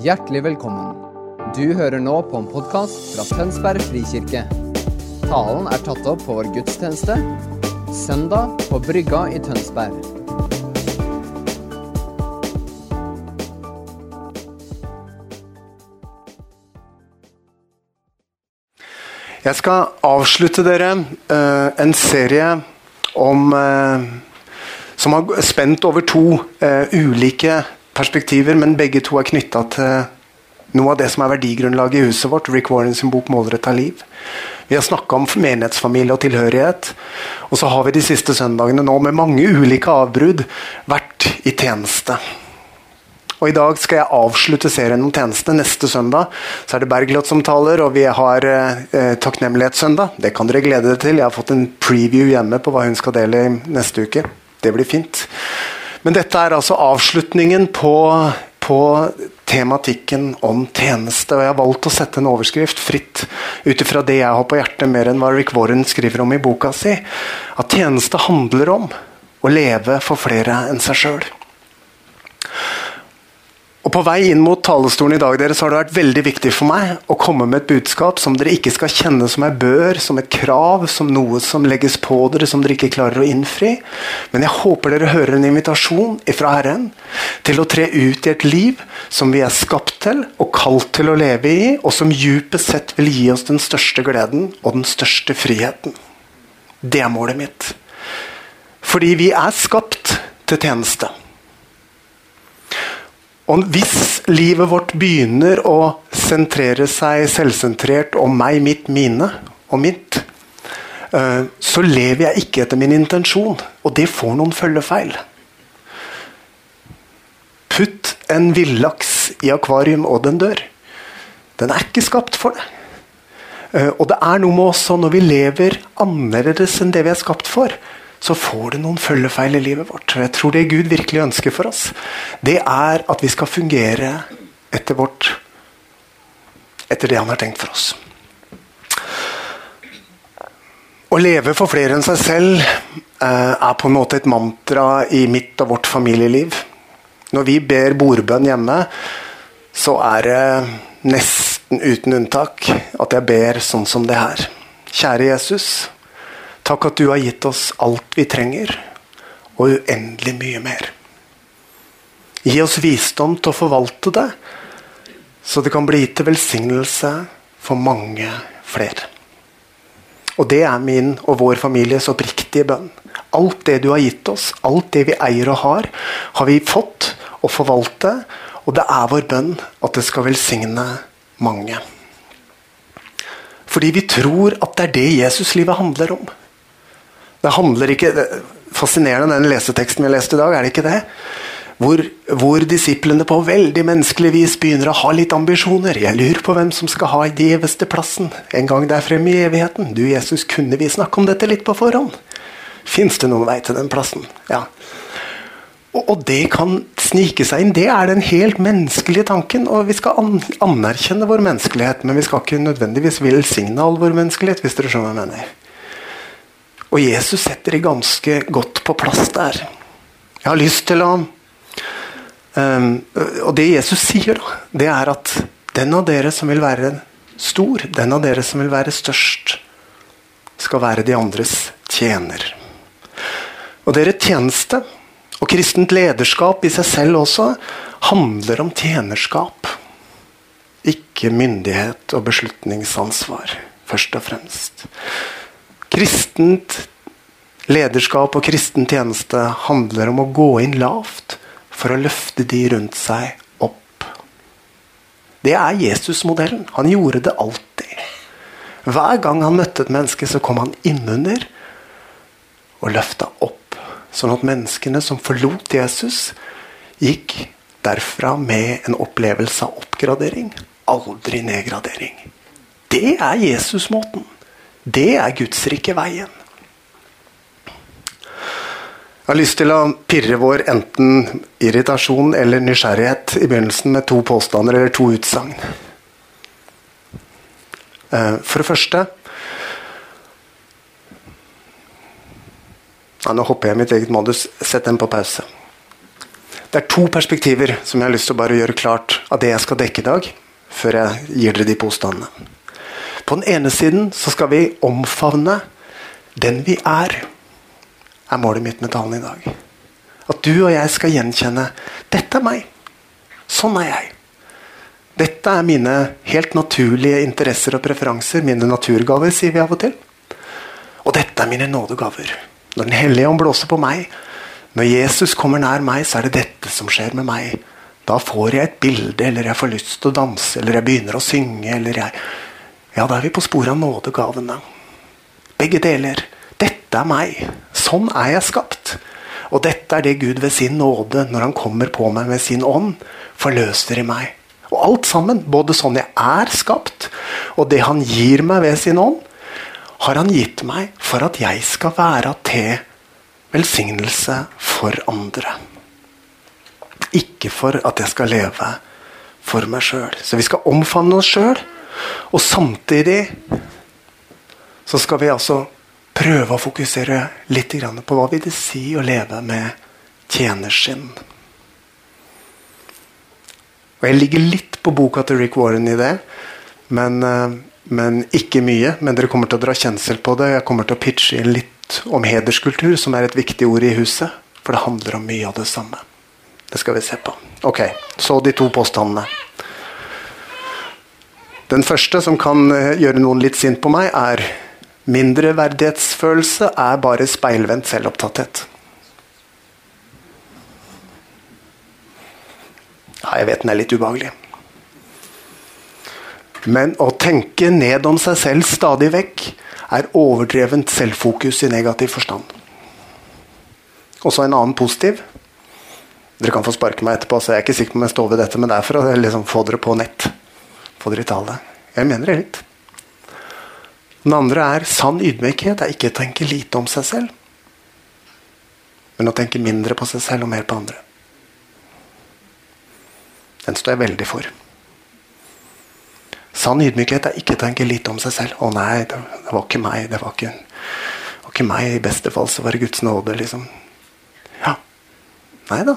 Hjertelig velkommen. Du hører nå på en podkast fra Tønsberg frikirke. Talen er tatt opp på vår gudstjeneste søndag på Brygga i Tønsberg. Jeg skal avslutte dere eh, en serie om eh, som har spent over to ulike ulike perspektiver, men begge to er knytta til noe av det som er verdigrunnlaget i huset vårt. Rick Warren sin bok 'Målretta liv'. Vi har snakka om menighetsfamilie og tilhørighet. Og så har vi de siste søndagene nå med mange ulike avbrudd vært i tjeneste. Og I dag skal jeg avslutte serien om tjeneste. Neste søndag så er det Bergljot som taler, og vi har eh, takknemlighetssøndag. Det kan dere glede dere til. Jeg har fått en preview hjemme på hva hun skal dele neste uke. Det blir fint. Men dette er altså avslutningen på, på tematikken om tjeneste. Og jeg har valgt å sette en overskrift fritt ut ifra det jeg har på hjertet, mer enn hva Rick Warren skriver om i boka si. At tjeneste handler om å leve for flere enn seg sjøl. Og På vei inn mot talestolen i dag så har det vært veldig viktig for meg å komme med et budskap som dere ikke skal kjenne som ei bør, som et krav, som noe som legges på dere som dere ikke klarer å innfri. Men jeg håper dere hører en invitasjon fra Herren til å tre ut i et liv som vi er skapt til og kalt til å leve i, og som djupest sett vil gi oss den største gleden og den største friheten. Det er målet mitt. Fordi vi er skapt til tjeneste. Og hvis livet vårt begynner å sentrere seg selvsentrert om meg, mitt, mine og mitt, så lever jeg ikke etter min intensjon, og det får noen følgefeil. Putt en villaks i akvarium, og den dør. Den er ikke skapt for det. Og det er noe med oss når vi lever annerledes enn det vi er skapt for, så får det noen følgefeil i livet vårt. Og jeg tror det Gud virkelig ønsker for oss, det er at vi skal fungere etter vårt Etter det han har tenkt for oss. Å leve for flere enn seg selv eh, er på en måte et mantra i mitt og vårt familieliv. Når vi ber bordbønn hjemme, så er det nesten uten unntak at jeg ber sånn som det her. Kjære Jesus. Takk at du har gitt oss alt vi trenger, og uendelig mye mer. Gi oss visdom til å forvalte det, så det kan bli til velsignelse for mange flere. Og det er min og vår families oppriktige bønn. Alt det du har gitt oss, alt det vi eier og har, har vi fått å forvalte, og det er vår bønn at det skal velsigne mange. Fordi vi tror at det er det Jesuslivet handler om. Det handler ikke Fascinerende den leseteksten vi leste i dag, er det ikke det? Hvor, hvor disiplene på veldig menneskelig vis begynner å ha litt ambisjoner. Jeg lurer på hvem som skal ha den gjeveste plassen en gang der fremme i evigheten. Du, Jesus, kunne vi snakke om dette litt på forhånd? Fins det noen vei til den plassen? Ja. Og, det kan snike seg inn. Det er den helt menneskelige tanken. Og vi skal an anerkjenne vår menneskelighet, men vi skal ikke nødvendigvis velsigne all vår menneskelighet, hvis dere skjønner hva jeg mener. Og Jesus setter det ganske godt på plass der. Jeg har lyst til å um, Og det Jesus sier, da, det er at den av dere som vil være stor, den av dere som vil være størst, skal være de andres tjener. Og dere tjeneste, og kristent lederskap i seg selv også, handler om tjenerskap. Ikke myndighet og beslutningsansvar, først og fremst. Kristent lederskap og kristen tjeneste handler om å gå inn lavt for å løfte de rundt seg opp. Det er Jesus-modellen. Han gjorde det alltid. Hver gang han møtte et menneske, så kom han innunder og løfta opp. Sånn at menneskene som forlot Jesus, gikk derfra med en opplevelse av oppgradering. Aldri nedgradering. Det er Jesus-måten. Det er Guds rike veien. Jeg har lyst til å pirre vår enten irritasjon eller nysgjerrighet i begynnelsen med to påstander eller to utsagn. Eh, for det første ja, Nå hopper jeg i mitt eget modus. Sett den på pause. Det er to perspektiver som jeg har lyst til å bare gjøre klart av det jeg skal dekke i dag, før jeg gir dere de påstandene. På den ene siden så skal vi omfavne den vi er, er målet mitt med talen i dag. At du og jeg skal gjenkjenne 'Dette er meg. Sånn er jeg'. Dette er mine helt naturlige interesser og preferanser, mine naturgaver, sier vi av og til. Og dette er mine nådegaver. Når Den hellige ånd blåser på meg, når Jesus kommer nær meg, så er det dette som skjer med meg. Da får jeg et bilde, eller jeg får lyst til å danse, eller jeg begynner å synge, eller jeg Ja, da er vi på sporet av nådegavene. Begge deler. Dette er meg. Sånn er jeg skapt. Og dette er det Gud ved sin nåde, når han kommer på meg med sin ånd, forløser i meg. Og alt sammen, både sånn jeg er skapt, og det han gir meg ved sin ånd, har han gitt meg for at jeg skal være til velsignelse for andre. Ikke for at jeg skal leve for meg sjøl. Så vi skal omfavne oss sjøl, og samtidig så skal vi altså prøve å fokusere litt på hva vil det si å leve med tjenerskinn. Og Jeg ligger litt på boka til Rick Warren i det, men, eh, men ikke mye. Men dere kommer til å dra kjensel på det. Jeg kommer til å pitche litt om hederskultur, som er et viktig ord i huset. For det handler om mye av det samme. Det skal vi se på. Ok, Så de to påstandene. Den første, som kan eh, gjøre noen litt sint på meg, er mindreverdighetsfølelse er bare speilvendt selvopptatthet. Ja, jeg vet den er litt ubehagelig. Men å tenke ned om seg selv stadig vekk er overdrevent selvfokus i negativ forstand. Og så en annen positiv. Dere kan få sparke meg etterpå, så jeg er ikke sikker på om jeg står ved dette, men det er for å liksom få dere på nett. Få dere tale. Jeg mener det litt. Den andre er sann ydmykhet er ikke å tenke lite om seg selv, men å tenke mindre på seg selv og mer på andre. Den står jeg veldig for. Sann ydmykhet er ikke å tenke lite om seg selv. 'Å nei, det, det var ikke meg. Det var ikke, det var ikke meg. I beste fall så var det Guds nåde.' liksom. Ja. Nei da.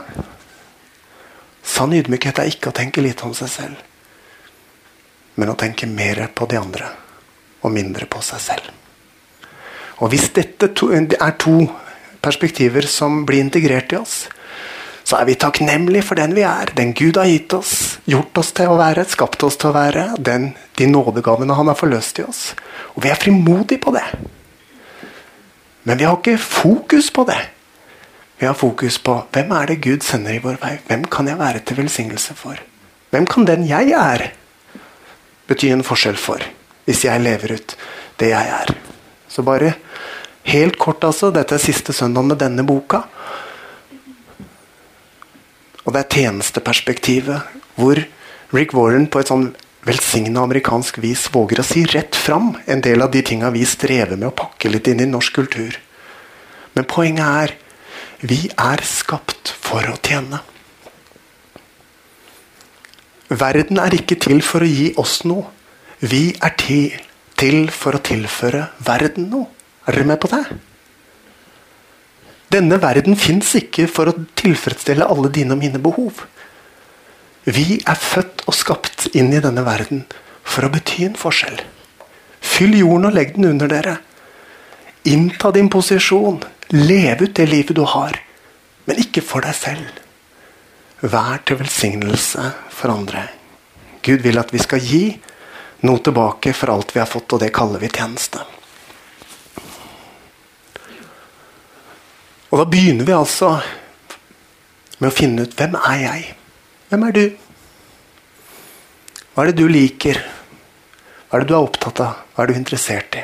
Sann ydmykhet er ikke å tenke lite om seg selv, men å tenke mer på de andre og mindre på seg selv. Og Hvis dette to, er to perspektiver som blir integrert i oss, så er vi takknemlige for den vi er. Den Gud har gitt oss, gjort oss til å være, skapt oss til å være. Den, de nådegavene han har forløst i oss. Og vi er frimodige på det. Men vi har ikke fokus på det. Vi har fokus på hvem er det Gud sender i vår vei? Hvem kan jeg være til velsignelse for? Hvem kan den jeg er, bety en forskjell for? Hvis jeg lever ut det jeg er. Så bare helt kort, altså. Dette er siste søndag med denne boka. Og det er tjenesteperspektivet, hvor Rick Warren på et sånn velsigna amerikansk vis våger å si rett fram en del av de tinga vi strever med å pakke litt inn i norsk kultur. Men poenget er vi er skapt for å tjene. Verden er ikke til for å gi oss noe. Vi er til, til for å tilføre verden noe. Er dere med på det? Denne verden fins ikke for å tilfredsstille alle dine og mine behov. Vi er født og skapt inn i denne verden for å bety en forskjell. Fyll jorden og legg den under dere. Innta din posisjon. Leve ut det livet du har, men ikke for deg selv. Vær til velsignelse for andre. Gud vil at vi skal gi noe tilbake for alt vi har fått, og det kaller vi tjeneste. Og da begynner vi altså med å finne ut hvem er jeg? Hvem er du? Hva er det du liker? Hva er det du er opptatt av? Hva er du interessert i?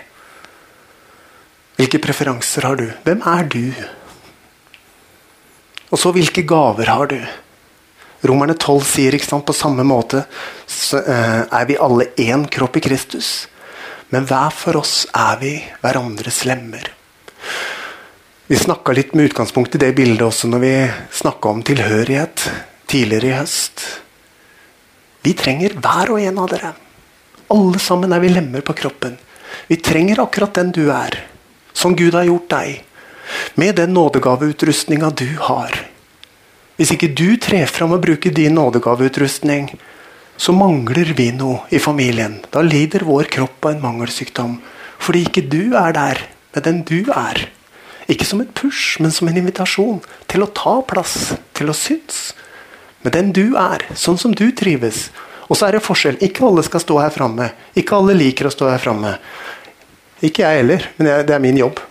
Hvilke preferanser har du? Hvem er du? Og så hvilke gaver har du? Romerne 12 sier ikke sant, på samme måte så, uh, er vi alle én kropp i Kristus. Men hver for oss er vi hverandres lemmer. Vi snakka litt med utgangspunkt i det bildet også når vi snakka om tilhørighet tidligere i høst. Vi trenger hver og en av dere. Alle sammen er vi lemmer på kroppen. Vi trenger akkurat den du er, som Gud har gjort deg. Med den nådegaveutrustninga du har. Hvis ikke du trer fram og bruker din nådegaveutrustning, så mangler vi noe i familien. Da lider vår kropp av en mangelsykdom. Fordi ikke du er der med den du er. Ikke som et push, men som en invitasjon til å ta plass, til å synes. Med den du er, sånn som du trives. Og så er det forskjell. Ikke alle skal stå her framme. Ikke alle liker å stå her framme. Ikke jeg heller, men det er min jobb.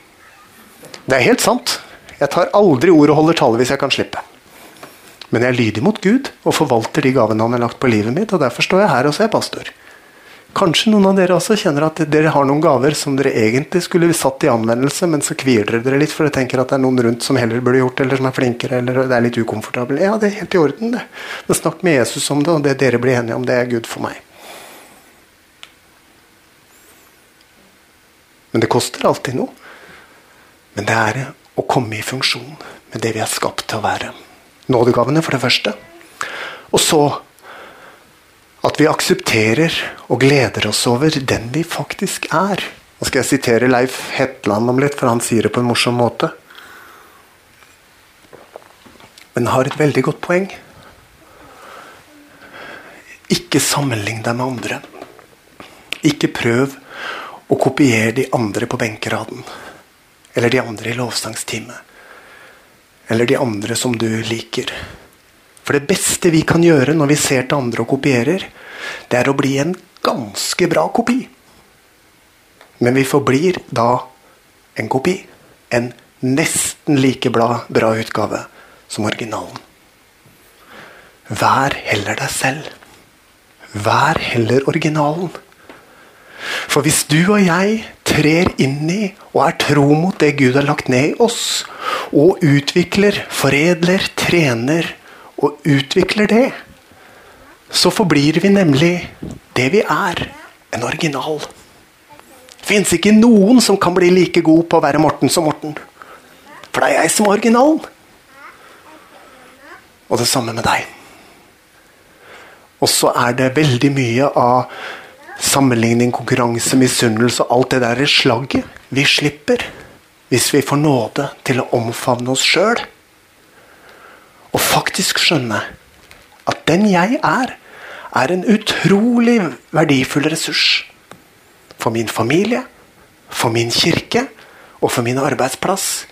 Det er helt sant. Jeg tar aldri ord og holder tale hvis jeg kan slippe. Men jeg er lydig mot Gud og forvalter de gavene han har lagt på livet mitt. og Derfor står jeg her og er pastor. Kanskje noen av dere også kjenner at dere har noen gaver som dere egentlig skulle satt i anvendelse, men så kvier dere dere litt for dere tenker at det er noen rundt som heller burde gjort eller som er flinkere, eller det er litt ukomfortabelt. Ja, det er helt i orden, det. Men snakk med Jesus om det, og det dere blir enige om, det er Gud for meg. Men det koster alltid noe. Men det er å komme i funksjon med det vi er skapt til å være nådegavene, for det første. Og så at vi aksepterer og gleder oss over den vi faktisk er. Nå skal jeg sitere Leif Hetland om litt, for han sier det på en morsom måte. Men har et veldig godt poeng. Ikke sammenlign deg med andre. Ikke prøv å kopiere de andre på benkeraden. Eller de andre i lovsangsteamet eller de andre som du liker. For det beste vi kan gjøre når vi ser til andre og kopierer, det er å bli en ganske bra kopi. Men vi forblir da en kopi. En nesten like bra, bra utgave som originalen. Vær heller deg selv. Vær heller originalen. For hvis du og jeg trer inn i og er tro mot det Gud har lagt ned i oss, og utvikler, foredler, trener og utvikler det, så forblir vi nemlig det vi er en original. Det fins ikke noen som kan bli like god på å være Morten som Morten. For det er jeg som er originalen. Og det samme med deg. Og så er det veldig mye av sammenligning, konkurranse, misunnelse og alt det der slagget vi slipper hvis vi får nåde til å omfavne oss sjøl. Og faktisk skjønne at den jeg er, er en utrolig verdifull ressurs. For min familie, for min kirke og for min arbeidsplass.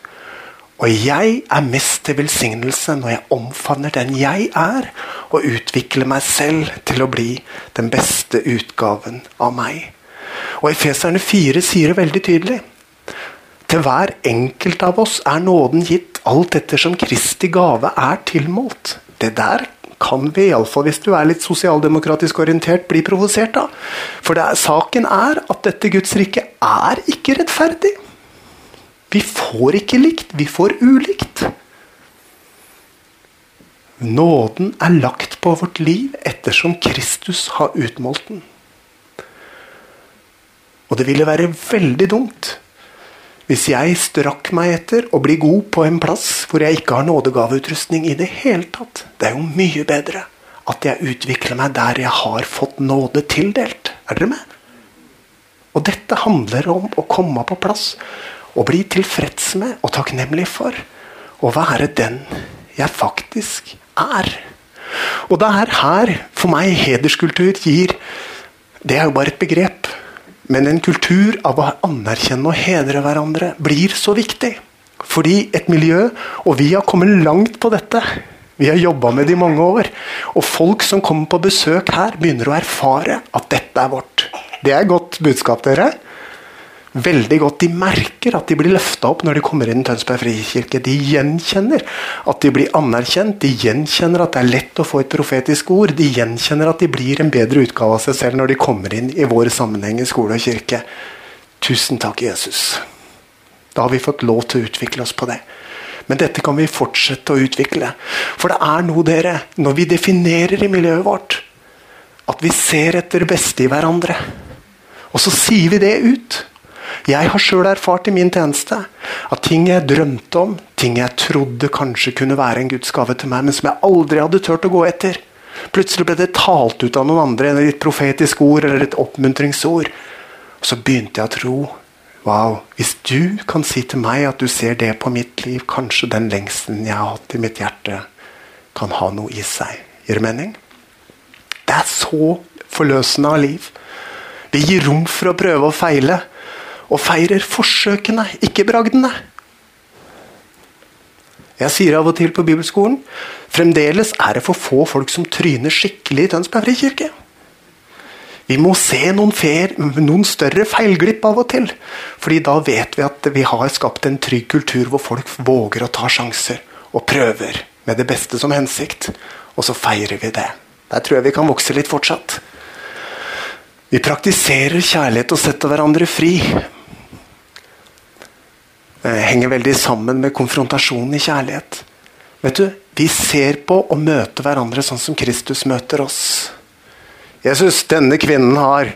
Og jeg er mest til velsignelse når jeg omfavner den jeg er, og utvikle meg selv til å bli den beste utgaven av meg. Og Efeserne 4 sier det veldig tydelig. Til hver enkelt av oss er nåden gitt alt ettersom Kristi gave er tilmålt. Det der kan vi, iallfall hvis du er litt sosialdemokratisk orientert, bli provosert av. For er, saken er at dette Guds rike er ikke rettferdig. Vi får ikke likt, vi får ulikt. Nåden er lagt på vårt liv ettersom Kristus har utmålt den. Og det ville være veldig dumt hvis jeg strakk meg etter å bli god på en plass hvor jeg ikke har nådegaveutrustning i det hele tatt. Det er jo mye bedre at jeg utvikler meg der jeg har fått nåde tildelt. Er dere med? Og dette handler om å komme på plass og bli tilfreds med og takknemlig for å være den jeg faktisk er. Og det er her for meg hederskultur gir Det er jo bare et begrep. Men en kultur av å anerkjenne og hedre hverandre blir så viktig. Fordi et miljø, og vi har kommet langt på dette. Vi har jobba med det i mange år. Og folk som kommer på besøk her, begynner å erfare at dette er vårt. Det er godt budskap, dere veldig godt. De merker at de blir løfta opp når de kommer inn i Tønsberg frikirke. De gjenkjenner at de blir anerkjent. De gjenkjenner at det er lett å få et profetisk ord. De gjenkjenner at de blir en bedre utgave av seg selv når de kommer inn i vår sammenheng i skole og kirke. Tusen takk, Jesus. Da har vi fått lov til å utvikle oss på det. Men dette kan vi fortsette å utvikle. For det er noe, dere, når vi definerer i miljøet vårt, at vi ser etter det beste i hverandre. Og så sier vi det ut. Jeg har sjøl erfart i min tjeneste at ting jeg drømte om, ting jeg trodde kanskje kunne være en Guds gave til meg, men som jeg aldri hadde turt å gå etter. Plutselig ble det talt ut av noen andre, eller et profetisk ord eller et oppmuntringsord. Og så begynte jeg å tro. Wow, hvis du kan si til meg at du ser det på mitt liv, kanskje den lengselen jeg har hatt i mitt hjerte, kan ha noe i seg. Gir det mening? Det er så forløsende av liv. Vi gir rom for å prøve og feile, og feirer forsøkene, ikke bragdene. Jeg sier av og til på bibelskolen fremdeles er det for få folk som tryner skikkelig i Tønsberg frikirke. Vi må se noen, fer, noen større feilglipp av og til. fordi da vet vi at vi har skapt en trygg kultur hvor folk våger å ta sjanser og prøver med det beste som hensikt. Og så feirer vi det. Der tror jeg vi kan vokse litt fortsatt. Vi praktiserer kjærlighet og setter hverandre fri. Det henger veldig sammen med konfrontasjonen i kjærlighet. Vet du, Vi ser på og møter hverandre sånn som Kristus møter oss. Jesus, denne kvinnen har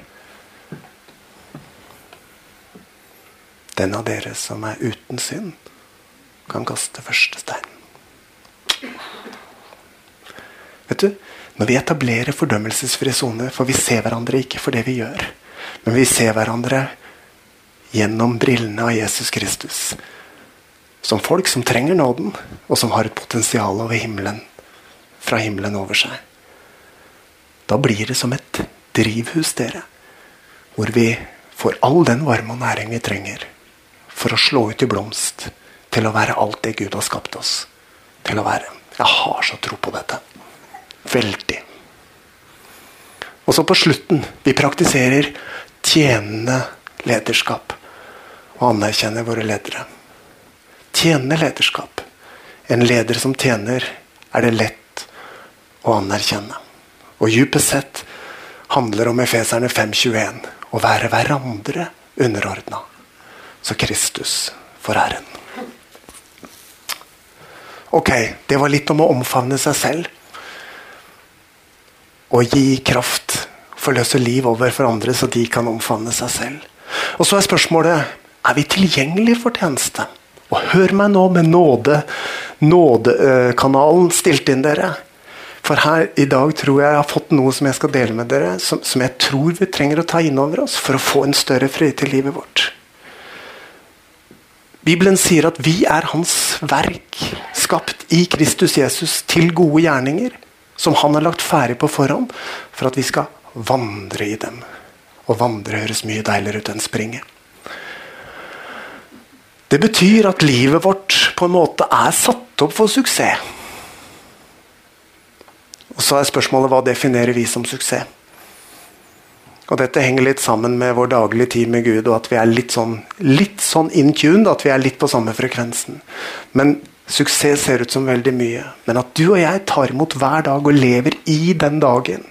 Den av dere som er uten synd, kan kaste første stein. Vet du, Når vi etablerer fordømmelsesfri sone, for vi ser hverandre ikke for det vi gjør, men vi ser hverandre gjennom brillene av Jesus Kristus. Som folk som trenger nåden, og som har et potensial over himmelen, fra himmelen over seg. Da blir det som et drivhus, dere. Hvor vi får all den varme og næring vi trenger for å slå ut i blomst. Til å være alt det Gud har skapt oss til å være. Jeg har så tro på dette. Veldig. Og så på slutten vi praktiserer tjenende lederskap. Og anerkjenner våre ledere. Tjenende lederskap. En leder som tjener, er det lett å anerkjenne. Og dypest sett handler om Efeserne 5.21. Å være hverandre underordna. Så Kristus får æren. Ok, det var litt om å omfavne seg selv. Og gi kraft, forløse liv over for andre, så de kan omfavne seg selv. Og så er spørsmålet er vi tilgjengelige for tjeneste. Og hør meg nå med nåde, nådekanalen stilt inn, dere. For her i dag tror jeg jeg har fått noe som jeg skal dele med dere, som, som jeg tror vi trenger å ta inn over oss for å få en større fred til livet vårt. Bibelen sier at vi er hans verk, skapt i Kristus Jesus til gode gjerninger, som han har lagt ferdig på forhånd, for at vi skal vandre i dem. Og vandre høres mye deiligere ut enn springe. Det betyr at livet vårt på en måte er satt opp for suksess. Og Så er spørsmålet hva definerer vi som suksess? Og Dette henger litt sammen med vår daglige tid med Gud, og at vi er litt sånn, litt sånn in tuned, at vi er litt på samme frekvensen. Men suksess ser ut som veldig mye. Men at du og jeg tar imot hver dag og lever i den dagen,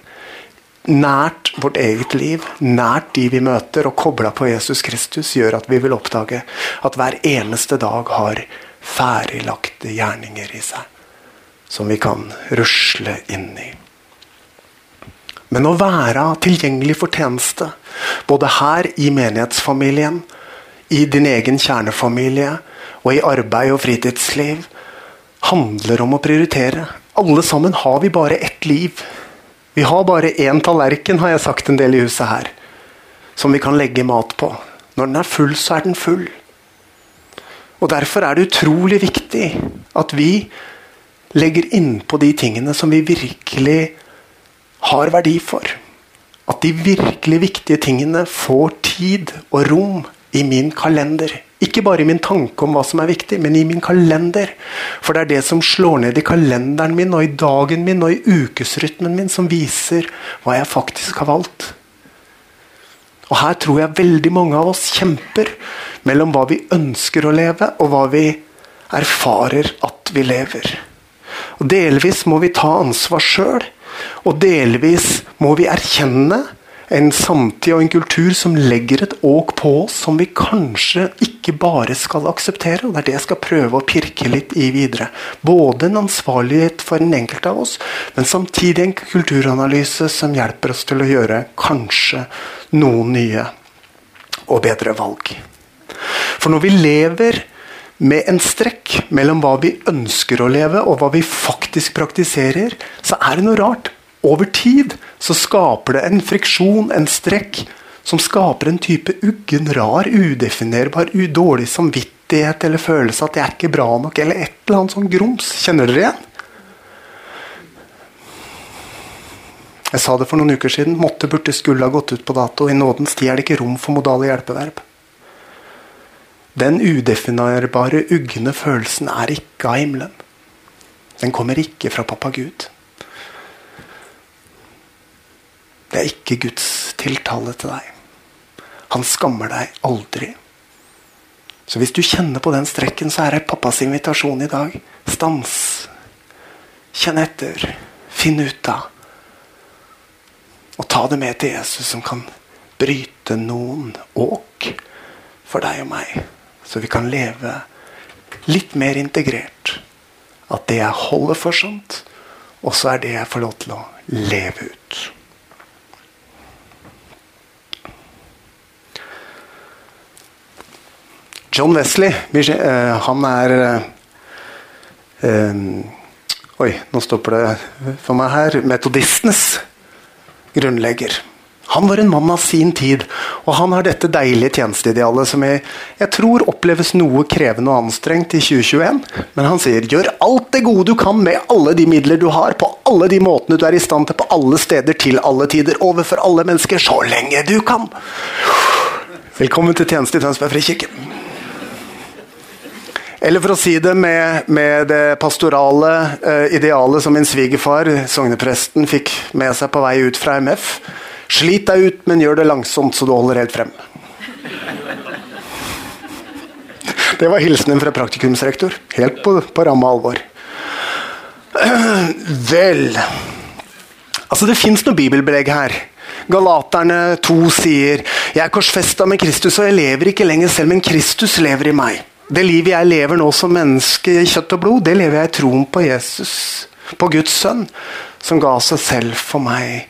nært vårt eget liv, nært de vi møter, og kobla på Jesus Kristus, gjør at vi vil oppdage at hver eneste dag har ferdiglagte gjerninger i seg. Som vi kan rusle inn i. Men å være tilgjengelig for tjeneste, både her i menighetsfamilien, i din egen kjernefamilie og i arbeid og fritidsliv, handler om å prioritere. Alle sammen har vi bare ett liv. Vi har bare én tallerken, har jeg sagt en del i huset her, som vi kan legge mat på. Når den er full, så er den full. Og Derfor er det utrolig viktig at vi legger innpå de tingene som vi virkelig har verdi for. At de virkelig viktige tingene får tid og rom i min kalender. Ikke bare i min tanke om hva som er viktig, men i min kalender. For det er det som slår ned i kalenderen min og i dagen min og i ukesrytmen min, som viser hva jeg faktisk har valgt. Og Her tror jeg veldig mange av oss kjemper mellom hva vi ønsker å leve, og hva vi erfarer at vi lever. Og Delvis må vi ta ansvar sjøl, og delvis må vi erkjenne en samtid og en kultur som legger et åk på oss som vi kanskje ikke bare skal akseptere. og Det er det jeg skal prøve å pirke litt i videre. Både en ansvarlighet for den enkelte av oss, men samtidig en kulturanalyse som hjelper oss til å gjøre kanskje noen nye og bedre valg. For når vi lever med en strekk mellom hva vi ønsker å leve og hva vi faktisk praktiserer, så er det noe rart. Over tid så skaper det en friksjon, en strekk, som skaper en type uggen, rar, udefinerbar, dårlig samvittighet eller følelse at jeg er ikke bra nok, eller et eller annet sånn grums. Kjenner dere igjen? Jeg sa det for noen uker siden. Måtte, burde, skulle ha gått ut på dato. I nådens tid er det ikke rom for modale hjelpeverb. Den udefinerbare, ugne følelsen er ikke av himmelen. Den kommer ikke fra pappa Gud. Det er ikke Guds tiltale til deg. Han skammer deg aldri. Så hvis du kjenner på den strekken, så er det pappas invitasjon i dag. Stans. Kjenn etter. Finn ut av. Og ta det med til Jesus, som kan bryte noen åk for deg og meg. Så vi kan leve litt mer integrert. At det jeg holder for sant, også er det jeg får lov til å leve ut. John Wesley, eh, han er um, Oi, nå stopper det for meg her. Metodistenes grunnlegger. Han var en mann av sin tid, og han har dette deilige tjenesteidealet som jeg, jeg, tror oppleves noe krevende og anstrengt i 2021. Men han sier 'gjør alt det gode du kan med alle de midler du har', på alle de måtene du er i stand til, på alle steder, til alle tider, overfor alle mennesker, så lenge du kan. Velkommen til tjeneste i Tønsberg frikirke. Eller for å si det med, med det pastorale eh, idealet som min svigerfar, sognepresten, fikk med seg på vei ut fra MF. Slit deg ut, men gjør det langsomt så du holder helt frem. Det var hilsenen fra praktikumsrektor. Helt på, på ramme alvor. Vel Altså, det fins noe bibelbelegg her. Galaterne 2 sier 'Jeg er korsfesta med Kristus, og jeg lever ikke lenger selv, men Kristus lever i meg'. Det livet jeg lever nå som menneske i kjøtt og blod, det lever jeg i troen på Jesus, på Guds sønn, som ga seg selv for meg.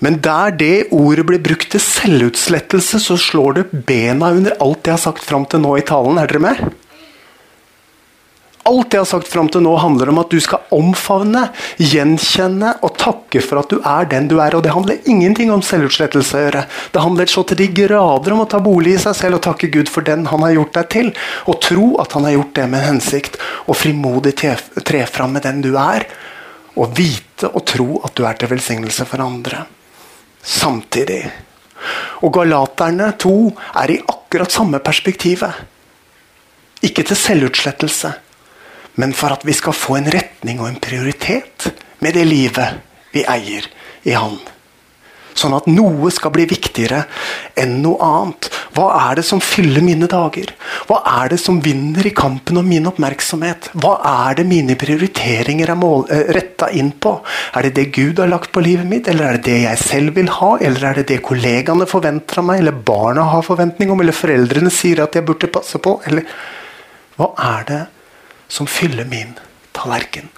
Men der det ordet blir brukt til selvutslettelse, så slår det bena under alt jeg har sagt fram til nå i talen. Er dere med? Alt jeg har sagt fram til nå, handler om at du skal omfavne, gjenkjenne og takke for at du er den du er. Og det handler ingenting om selvutslettelse å gjøre. Det handler så til de grader om å ta bolig i seg selv og takke Gud for den han har gjort deg til. Og tro at han har gjort det med en hensikt. Og frimodig tre fram med den du er. Og vite og tro at du er til velsignelse for andre. Samtidig. Og Galaterne 2 er i akkurat samme perspektivet. Ikke til selvutslettelse men for at vi skal få en retning og en prioritet med det livet vi eier i Han. Sånn at noe skal bli viktigere enn noe annet. Hva er det som fyller mine dager? Hva er det som vinner i kampen om min oppmerksomhet? Hva er det mine prioriteringer er eh, retta inn på? Er det det Gud har lagt på livet mitt, eller er det det jeg selv vil ha? Eller er det det kollegaene forventer av meg, eller barna har forventning om, eller foreldrene sier at jeg burde passe på? Eller hva er det som fyller min tallerken.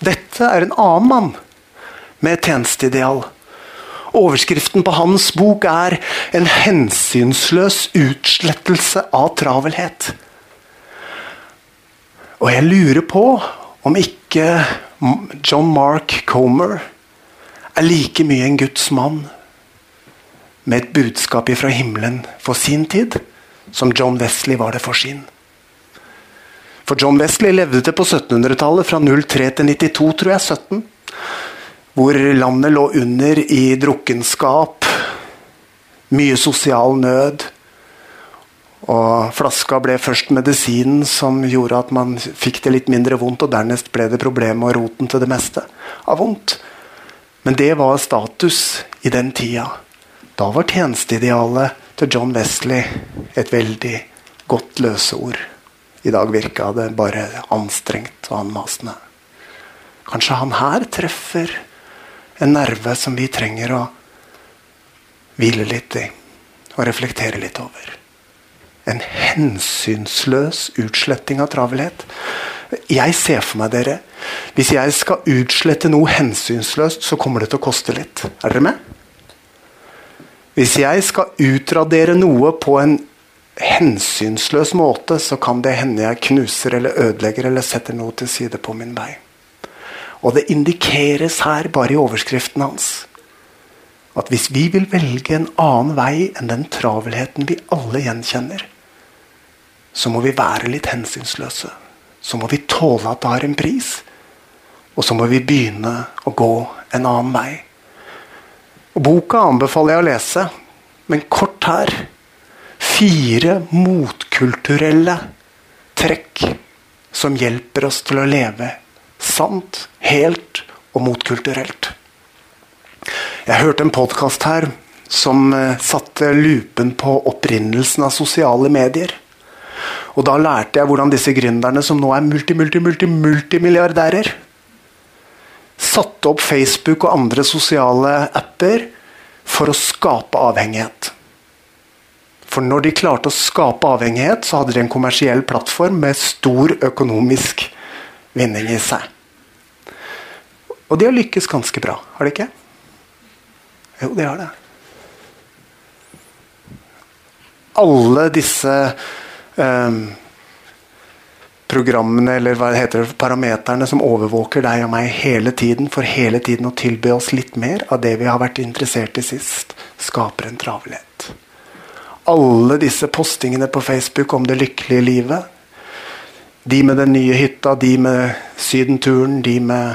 Dette er en annen mann med et tjenesteideal. Overskriften på hans bok er 'En hensynsløs utslettelse av travelhet'. Og jeg lurer på om ikke John Mark Comer er like mye en Guds mann med et budskap ifra himmelen for sin tid, som John Wesley var det for sin. For John Wesley levde på 1700-tallet, fra 03 til 92, tror jeg, 17. Hvor landet lå under i drukkenskap, mye sosial nød. Og flaska ble først medisinen som gjorde at man fikk det litt mindre vondt, og dernest ble det problemet og roten til det meste av vondt. Men det var status i den tida. Da var tjenesteidealet til John Wesley et veldig godt løseord. I dag virka det bare anstrengt og anmasende. Kanskje han her treffer en nerve som vi trenger å hvile litt i og reflektere litt over. En hensynsløs utsletting av travelhet. Jeg ser for meg dere Hvis jeg skal utslette noe hensynsløst, så kommer det til å koste litt. Er dere med? Hvis jeg skal utradere noe på en hensynsløs måte, så kan det hende jeg knuser eller ødelegger eller setter noe til side på min vei. Og det indikeres her, bare i overskriften hans, at hvis vi vil velge en annen vei enn den travelheten vi alle gjenkjenner, så må vi være litt hensynsløse. så må vi tåle at det har en pris. Og så må vi begynne å gå en annen vei. Og Boka anbefaler jeg å lese, men kort her fire motkulturelle trekk som hjelper oss til å leve sant, helt og motkulturelt. Jeg hørte en podkast her som eh, satte lupen på opprinnelsen av sosiale medier. Og da lærte jeg hvordan disse gründerne, som nå er multi, multi, satte opp Facebook og andre sosiale apper for å skape avhengighet. For når de klarte å skape avhengighet, så hadde de en kommersiell plattform med stor økonomisk vinning i seg. Og de har lykkes ganske bra, har de ikke? Jo, de har det. Alle disse um, programmene eller hva heter det parameterne som overvåker deg og meg hele tiden, for hele tiden å tilby oss litt mer av det vi har vært interessert i sist, skaper en travelhet. Alle disse postingene på Facebook om det lykkelige livet, de med den nye hytta, de med sydenturen, de med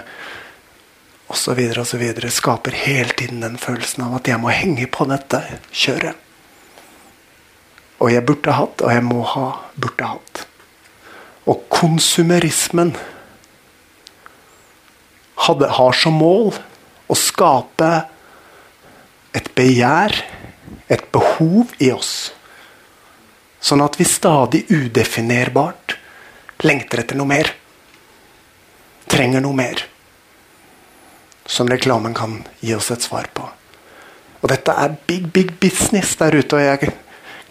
osv., osv., skaper hele tiden den følelsen av at jeg må henge på dette kjøret. Og jeg burde hatt, og jeg må ha, burde hatt. Og konsumerismen hadde, har som mål å skape et begjær, et behov i oss. Sånn at vi stadig udefinerbart lengter etter noe mer. Trenger noe mer. Som reklamen kan gi oss et svar på. Og dette er big, big business der ute. og jeg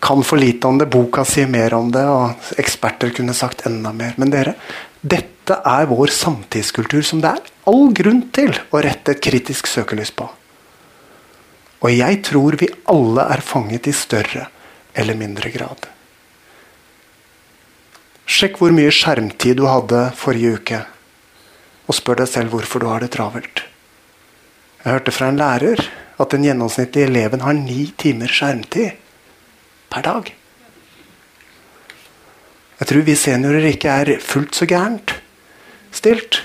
kan for lite om det. Boka sier mer om det, og eksperter kunne sagt enda mer. Men dere, dette er vår samtidskultur som det er all grunn til å rette et kritisk søkelys på. Og jeg tror vi alle er fanget i større eller mindre grad. Sjekk hvor mye skjermtid du hadde forrige uke, og spør deg selv hvorfor du har det travelt. Jeg hørte fra en lærer at den gjennomsnittlige eleven har ni timer skjermtid per dag. Jeg tror vi seniorer ikke er fullt så gærent stilt.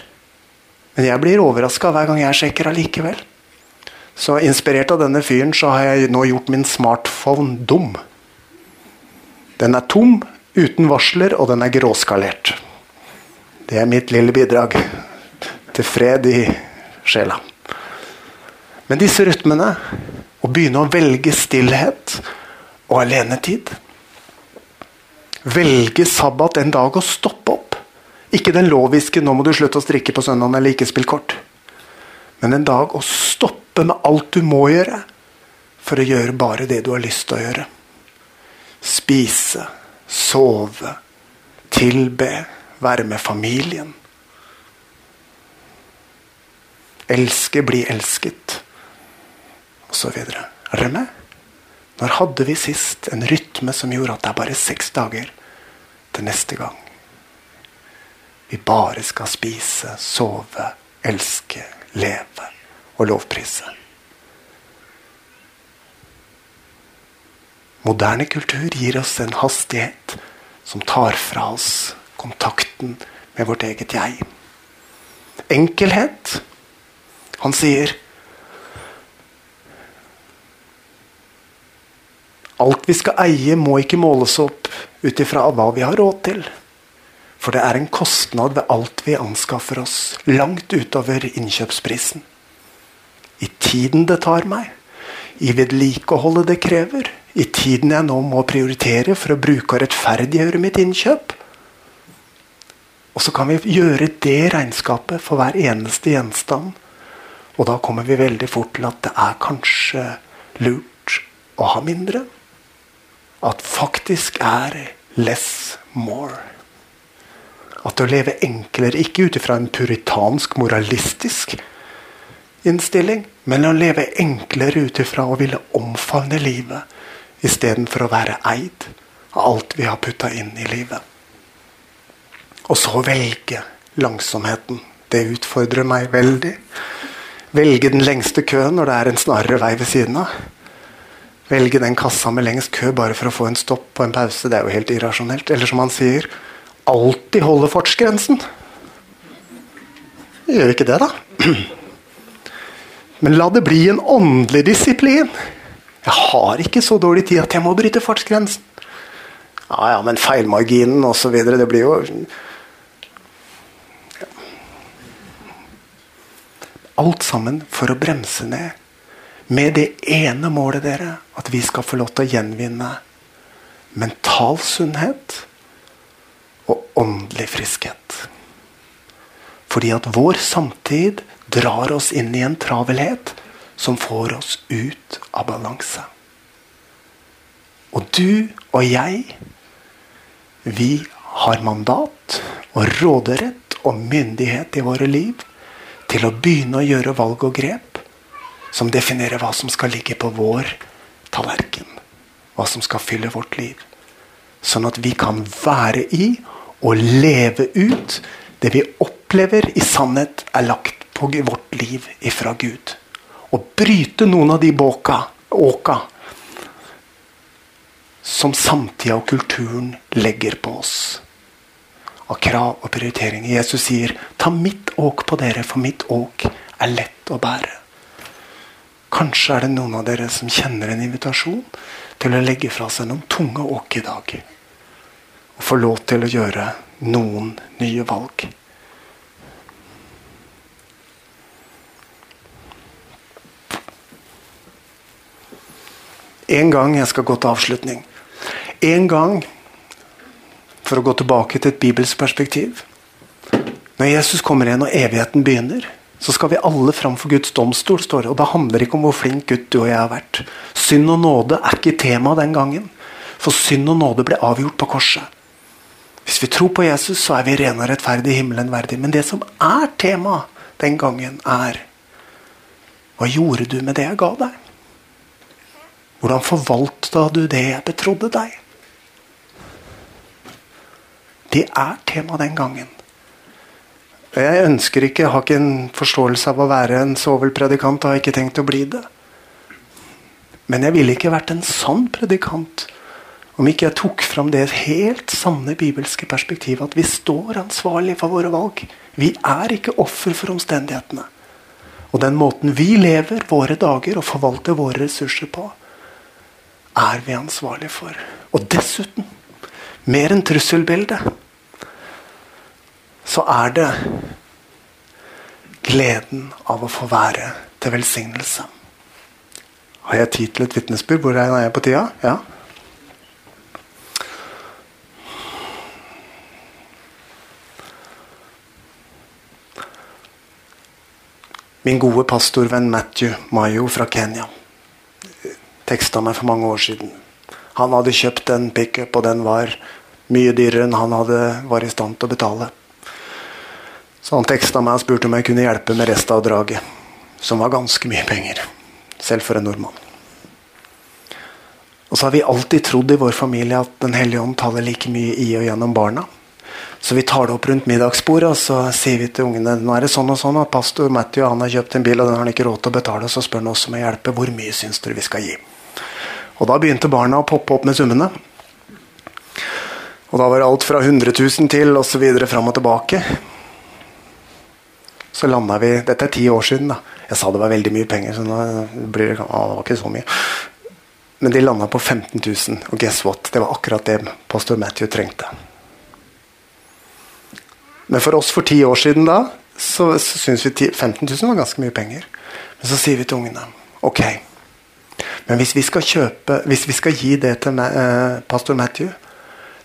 Men jeg blir overraska hver gang jeg sjekker allikevel. Så inspirert av denne fyren så har jeg nå gjort min smartphone dum. Den er tom, uten varsler, og den er gråskalert. Det er mitt lille bidrag til fred i sjela. Men disse rytmene, å begynne å velge stillhet og alenetid. Velge sabbat en dag og stoppe opp. Ikke den loviske 'nå må du slutte å strikke på søndagen' eller ikke spille kort. Men en dag å stoppe med alt du må gjøre, for å gjøre bare det du har lyst til å gjøre. Spise, sove, tilbe, være med familien. Elske, bli elsket, osv. Er dere med? Når hadde vi sist en rytme som gjorde at det er bare seks dager til neste gang? Vi bare skal spise, sove, elske, leve og lovprise. Moderne kultur gir oss en hastighet som tar fra oss kontakten med vårt eget jeg. Enkelhet. Han sier Alt vi skal eie, må ikke måles opp ut ifra hva vi har råd til. For det er en kostnad ved alt vi anskaffer oss, langt utover innkjøpsprisen. I tiden det tar meg, i vedlikeholdet det krever, i tiden jeg nå må prioritere for å bruke og rettferdiggjøre mitt innkjøp. Og så kan vi gjøre det regnskapet for hver eneste gjenstand. Og da kommer vi veldig fort til at det er kanskje lurt å ha mindre at faktisk er less more. At å leve enklere, ikke ut ifra en puritansk, moralistisk innstilling, men å leve enklere ut ifra å ville omfavne livet istedenfor å være eid av alt vi har putta inn i livet. Og så velge langsomheten. Det utfordrer meg veldig. Velge den lengste køen når det er en snarere vei ved siden av velge den kassa med lengst kø bare for å få en stopp og en pause. Det er jo helt irrasjonelt. Eller som han sier, alltid holde fartsgrensen. Gjør vi ikke det, da? Men la det bli en åndelig disiplin. Jeg har ikke så dårlig tid at jeg må bryte fartsgrensen. Ja, ja, men feilmarginen osv. Det blir jo Alt sammen for å bremse ned. Med det ene målet, dere, at vi skal få lov til å gjenvinne mental sunnhet og åndelig friskhet. Fordi at vår samtid drar oss inn i en travelhet som får oss ut av balanse. Og du og jeg, vi har mandat og råderett og myndighet i våre liv til å begynne å gjøre valg og grep som definerer hva som skal ligge på vår tallerken. Hva som skal fylle vårt liv. Sånn at vi kan være i og leve ut det vi opplever i sannhet er lagt på vårt liv ifra Gud. Og bryte noen av de båka, åka som samtida og kulturen legger på oss av krav og prioriteringer. Jesus sier, 'Ta mitt åk på dere, for mitt åk er lett å bære'. Kanskje er det noen av dere som kjenner en invitasjon til å legge fra seg noen tunge åk i dag. Og få lov til å gjøre noen nye valg. En gang jeg skal gå til avslutning. En gang for å gå tilbake til et bibelsk perspektiv. Når Jesus kommer igjen og evigheten begynner, så skal vi alle fram for Guds domstol. står det, og Det handler ikke om hvor flink gutt du og jeg har vært. Synd og nåde er ikke tema den gangen. For synd og nåde ble avgjort på korset. Hvis vi tror på Jesus, så er vi rene og rettferdige himmelen verdig. Men det som er tema den gangen, er Hva gjorde du med det jeg ga deg? Hvordan forvalta du det jeg betrodde deg? Det er tema den gangen. Jeg ønsker ikke, jeg har ikke en forståelse av å være en sovelpredikant og har ikke tenkt å bli det. Men jeg ville ikke vært en sann predikant om ikke jeg tok fram det helt sanne bibelske perspektivet at vi står ansvarlig for våre valg. Vi er ikke offer for omstendighetene. Og den måten vi lever våre dager og forvalter våre ressurser på, er vi ansvarlig for. Og dessuten mer enn trusselbildet, så er det gleden av å få være til velsignelse. Har jeg tid til et vitnesbyrd? Hvor er jeg på tida? Ja? Min gode pastorvenn Matthew Mayo fra Kenya teksta meg for mange år siden. Han hadde kjøpt en pickup, og den var mye dyrere enn han hadde, var i stand til å betale. Så han teksta meg og spurte om jeg kunne hjelpe med restavdraget. Som var ganske mye penger. Selv for en nordmann. Og så har vi alltid trodd i vår familie at Den hellige ånd taler like mye i og gjennom barna. Så vi tar det opp rundt middagsbordet og så sier vi til ungene nå er det sånn og sånn at pastor Matthew han har kjøpt en bil og den har han ikke råd til å betale. Så spør han oss om å hjelpe. Hvor mye syns dere vi skal gi? Og da begynte barna å poppe opp med summene. Og da var det alt fra 100 000 til osv. fram og tilbake. Så landa vi Dette er ti år siden. da. Jeg sa det var veldig mye penger. så nå blir det, å, det var ikke så mye. Men de landa på 15 000. Og guess what? Det var akkurat det pastor Matthew trengte. Men for oss for ti år siden da, så, så syns vi 15 000 var ganske mye penger. Men så sier vi til ungene ok, men hvis vi skal, kjøpe, hvis vi skal gi det til eh, pastor Matthew,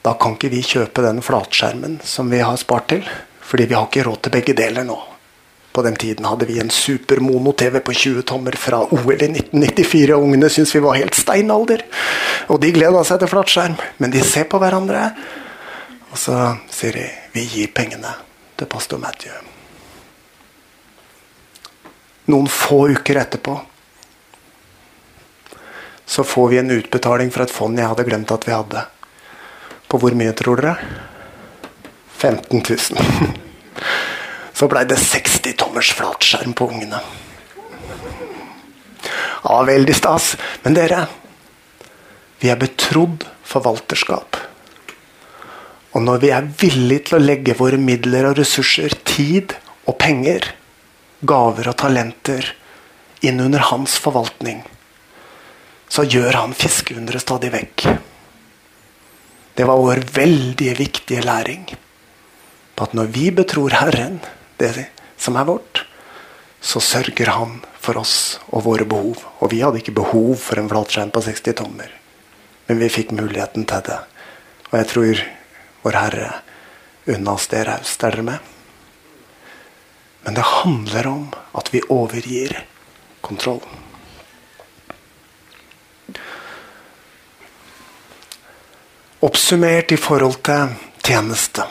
da kan ikke vi kjøpe den flatskjermen som vi har spart til. Fordi vi har ikke råd til begge deler nå. På den tiden hadde vi en super mono-TV på 20 tommer fra OL i 1994. Og ungene syntes vi var helt steinalder. Og de gleda seg til flatskjerm. Men de ser på hverandre, og så sier de vi gir pengene til pastor Matthew. Noen få uker etterpå så får vi en utbetaling fra et fond jeg hadde glemt at vi hadde. På hvor mye, tror dere? 15 000. Så blei det 60 tommers flatskjerm på ungene. Ja, veldig stas. Men dere, vi er betrodd forvalterskap. Og når vi er villige til å legge våre midler og ressurser, tid og penger, gaver og talenter, inn under hans forvaltning, så gjør han fiskeundre stadig vekk. Det var vår veldig viktige læring. På at når vi betror Herren det som er vårt, så sørger han for oss og våre behov. Og vi hadde ikke behov for en flatskjerm på 60 tommer, men vi fikk muligheten til det. Og jeg tror vår Herre unna oss det raust. Er dere med? Men det handler om at vi overgir kontroll. Oppsummert i forhold til tjeneste.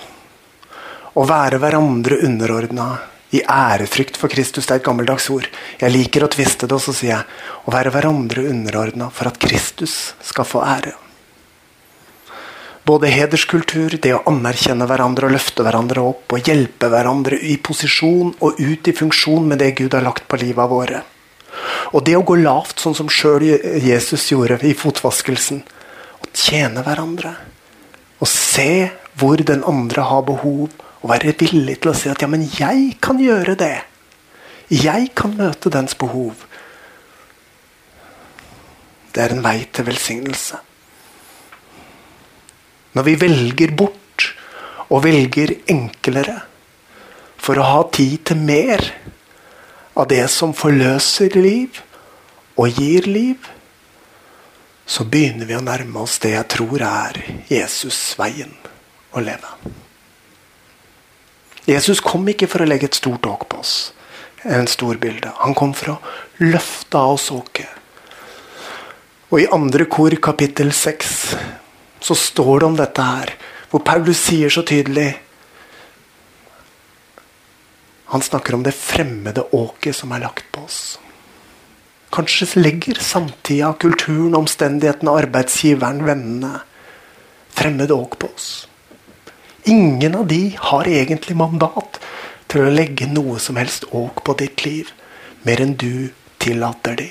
Å være hverandre underordna i ærefrykt for Kristus. Det er et gammeldags ord. Jeg liker å tviste det, og så sier jeg å være hverandre underordna for at Kristus skal få ære. Både hederskultur, det å anerkjenne hverandre og løfte hverandre opp og hjelpe hverandre i posisjon og ut i funksjon med det Gud har lagt på livet våre. Og det å gå lavt, sånn som sjøl Jesus gjorde i fotvaskelsen. Å tjene hverandre. Å se hvor den andre har behov, og være villig til å si at ja, men jeg kan gjøre det. Jeg kan møte dens behov. Det er en vei til velsignelse. Når vi velger bort og velger enklere for å ha tid til mer av det som forløser liv og gir liv, så begynner vi å nærme oss det jeg tror er Jesus-veien å leve. Jesus kom ikke for å legge et stort åk på oss, en stor bilde. Han kom for å løfte av oss åket. Og i andre kor, kapittel seks, så står det om dette her, hvor Paulus sier så tydelig Han snakker om det fremmede åket som er lagt på oss. Kanskje legger samtida, kulturen, omstendighetene, arbeidsgiveren, vennene fremmed åk på oss. Ingen av de har egentlig mandat til å legge noe som helst åk på ditt liv, mer enn du tillater de.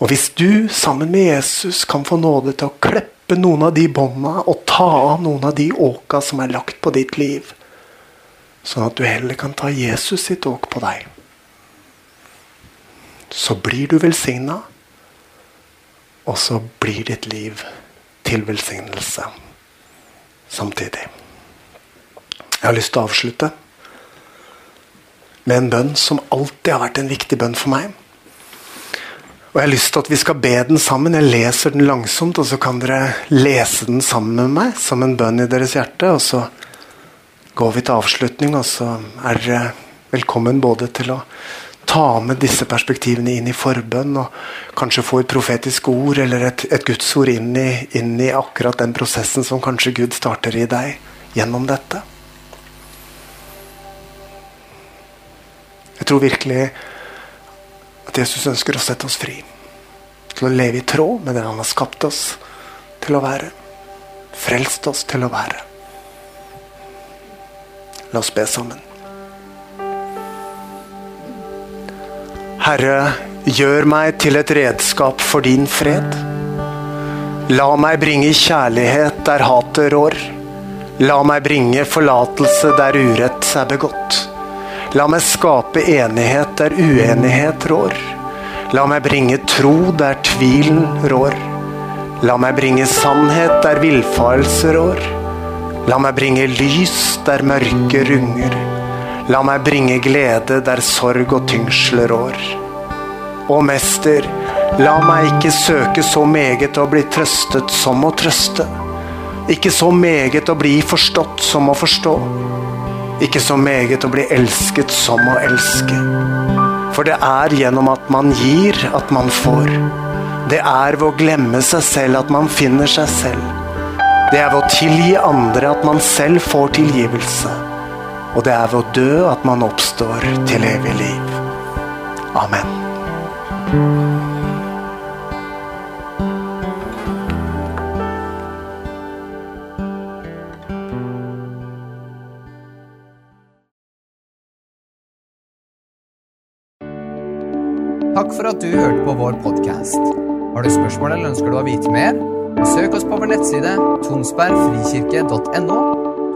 Og hvis du sammen med Jesus kan få nåde til å kleppe noen av de bånda og ta av noen av de åka som er lagt på ditt liv. Sånn at du heller kan ta Jesus sitt åk på deg. Så blir du velsigna, og så blir ditt liv til velsignelse samtidig. Jeg har lyst til å avslutte med en bønn som alltid har vært en viktig bønn for meg. Og Jeg har lyst til at vi skal be den sammen. Jeg leser den langsomt, og så kan dere lese den sammen med meg som en bønn i deres hjerte. Og så går vi til avslutning, og så er dere velkommen både til å ta med disse perspektivene inn i forbønn, og kanskje få et profetisk ord eller et, et gudsord inn i, inn i akkurat den prosessen som kanskje Gud starter i deg gjennom dette. Jeg tror virkelig at Jesus ønsker å sette oss fri. Til å leve i tråd med det han har skapt oss til å være. Frelst oss til å være. La oss be sammen. Herre, gjør meg til et redskap for din fred. La meg bringe kjærlighet der hatet rår. La meg bringe forlatelse der urett er begått. La meg skape enighet der uenighet rår. La meg bringe tro der tvilen rår. La meg bringe sannhet der villfarelse rår. La meg bringe lys der mørke runger. La meg bringe glede der sorg og tyngsel rår. Å Mester, la meg ikke søke så meget å bli trøstet som å trøste. Ikke så meget å bli forstått som å forstå. Ikke så meget å bli elsket som å elske. For det er gjennom at man gir, at man får. Det er ved å glemme seg selv at man finner seg selv. Det er ved å tilgi andre at man selv får tilgivelse. Og det er ved å dø at man oppstår til evig liv. Amen. Takk for at du hørte på vår podkast. Har du spørsmål eller ønsker du å vite mer? Søk oss på vår nettside tonsbergfrikirke.no.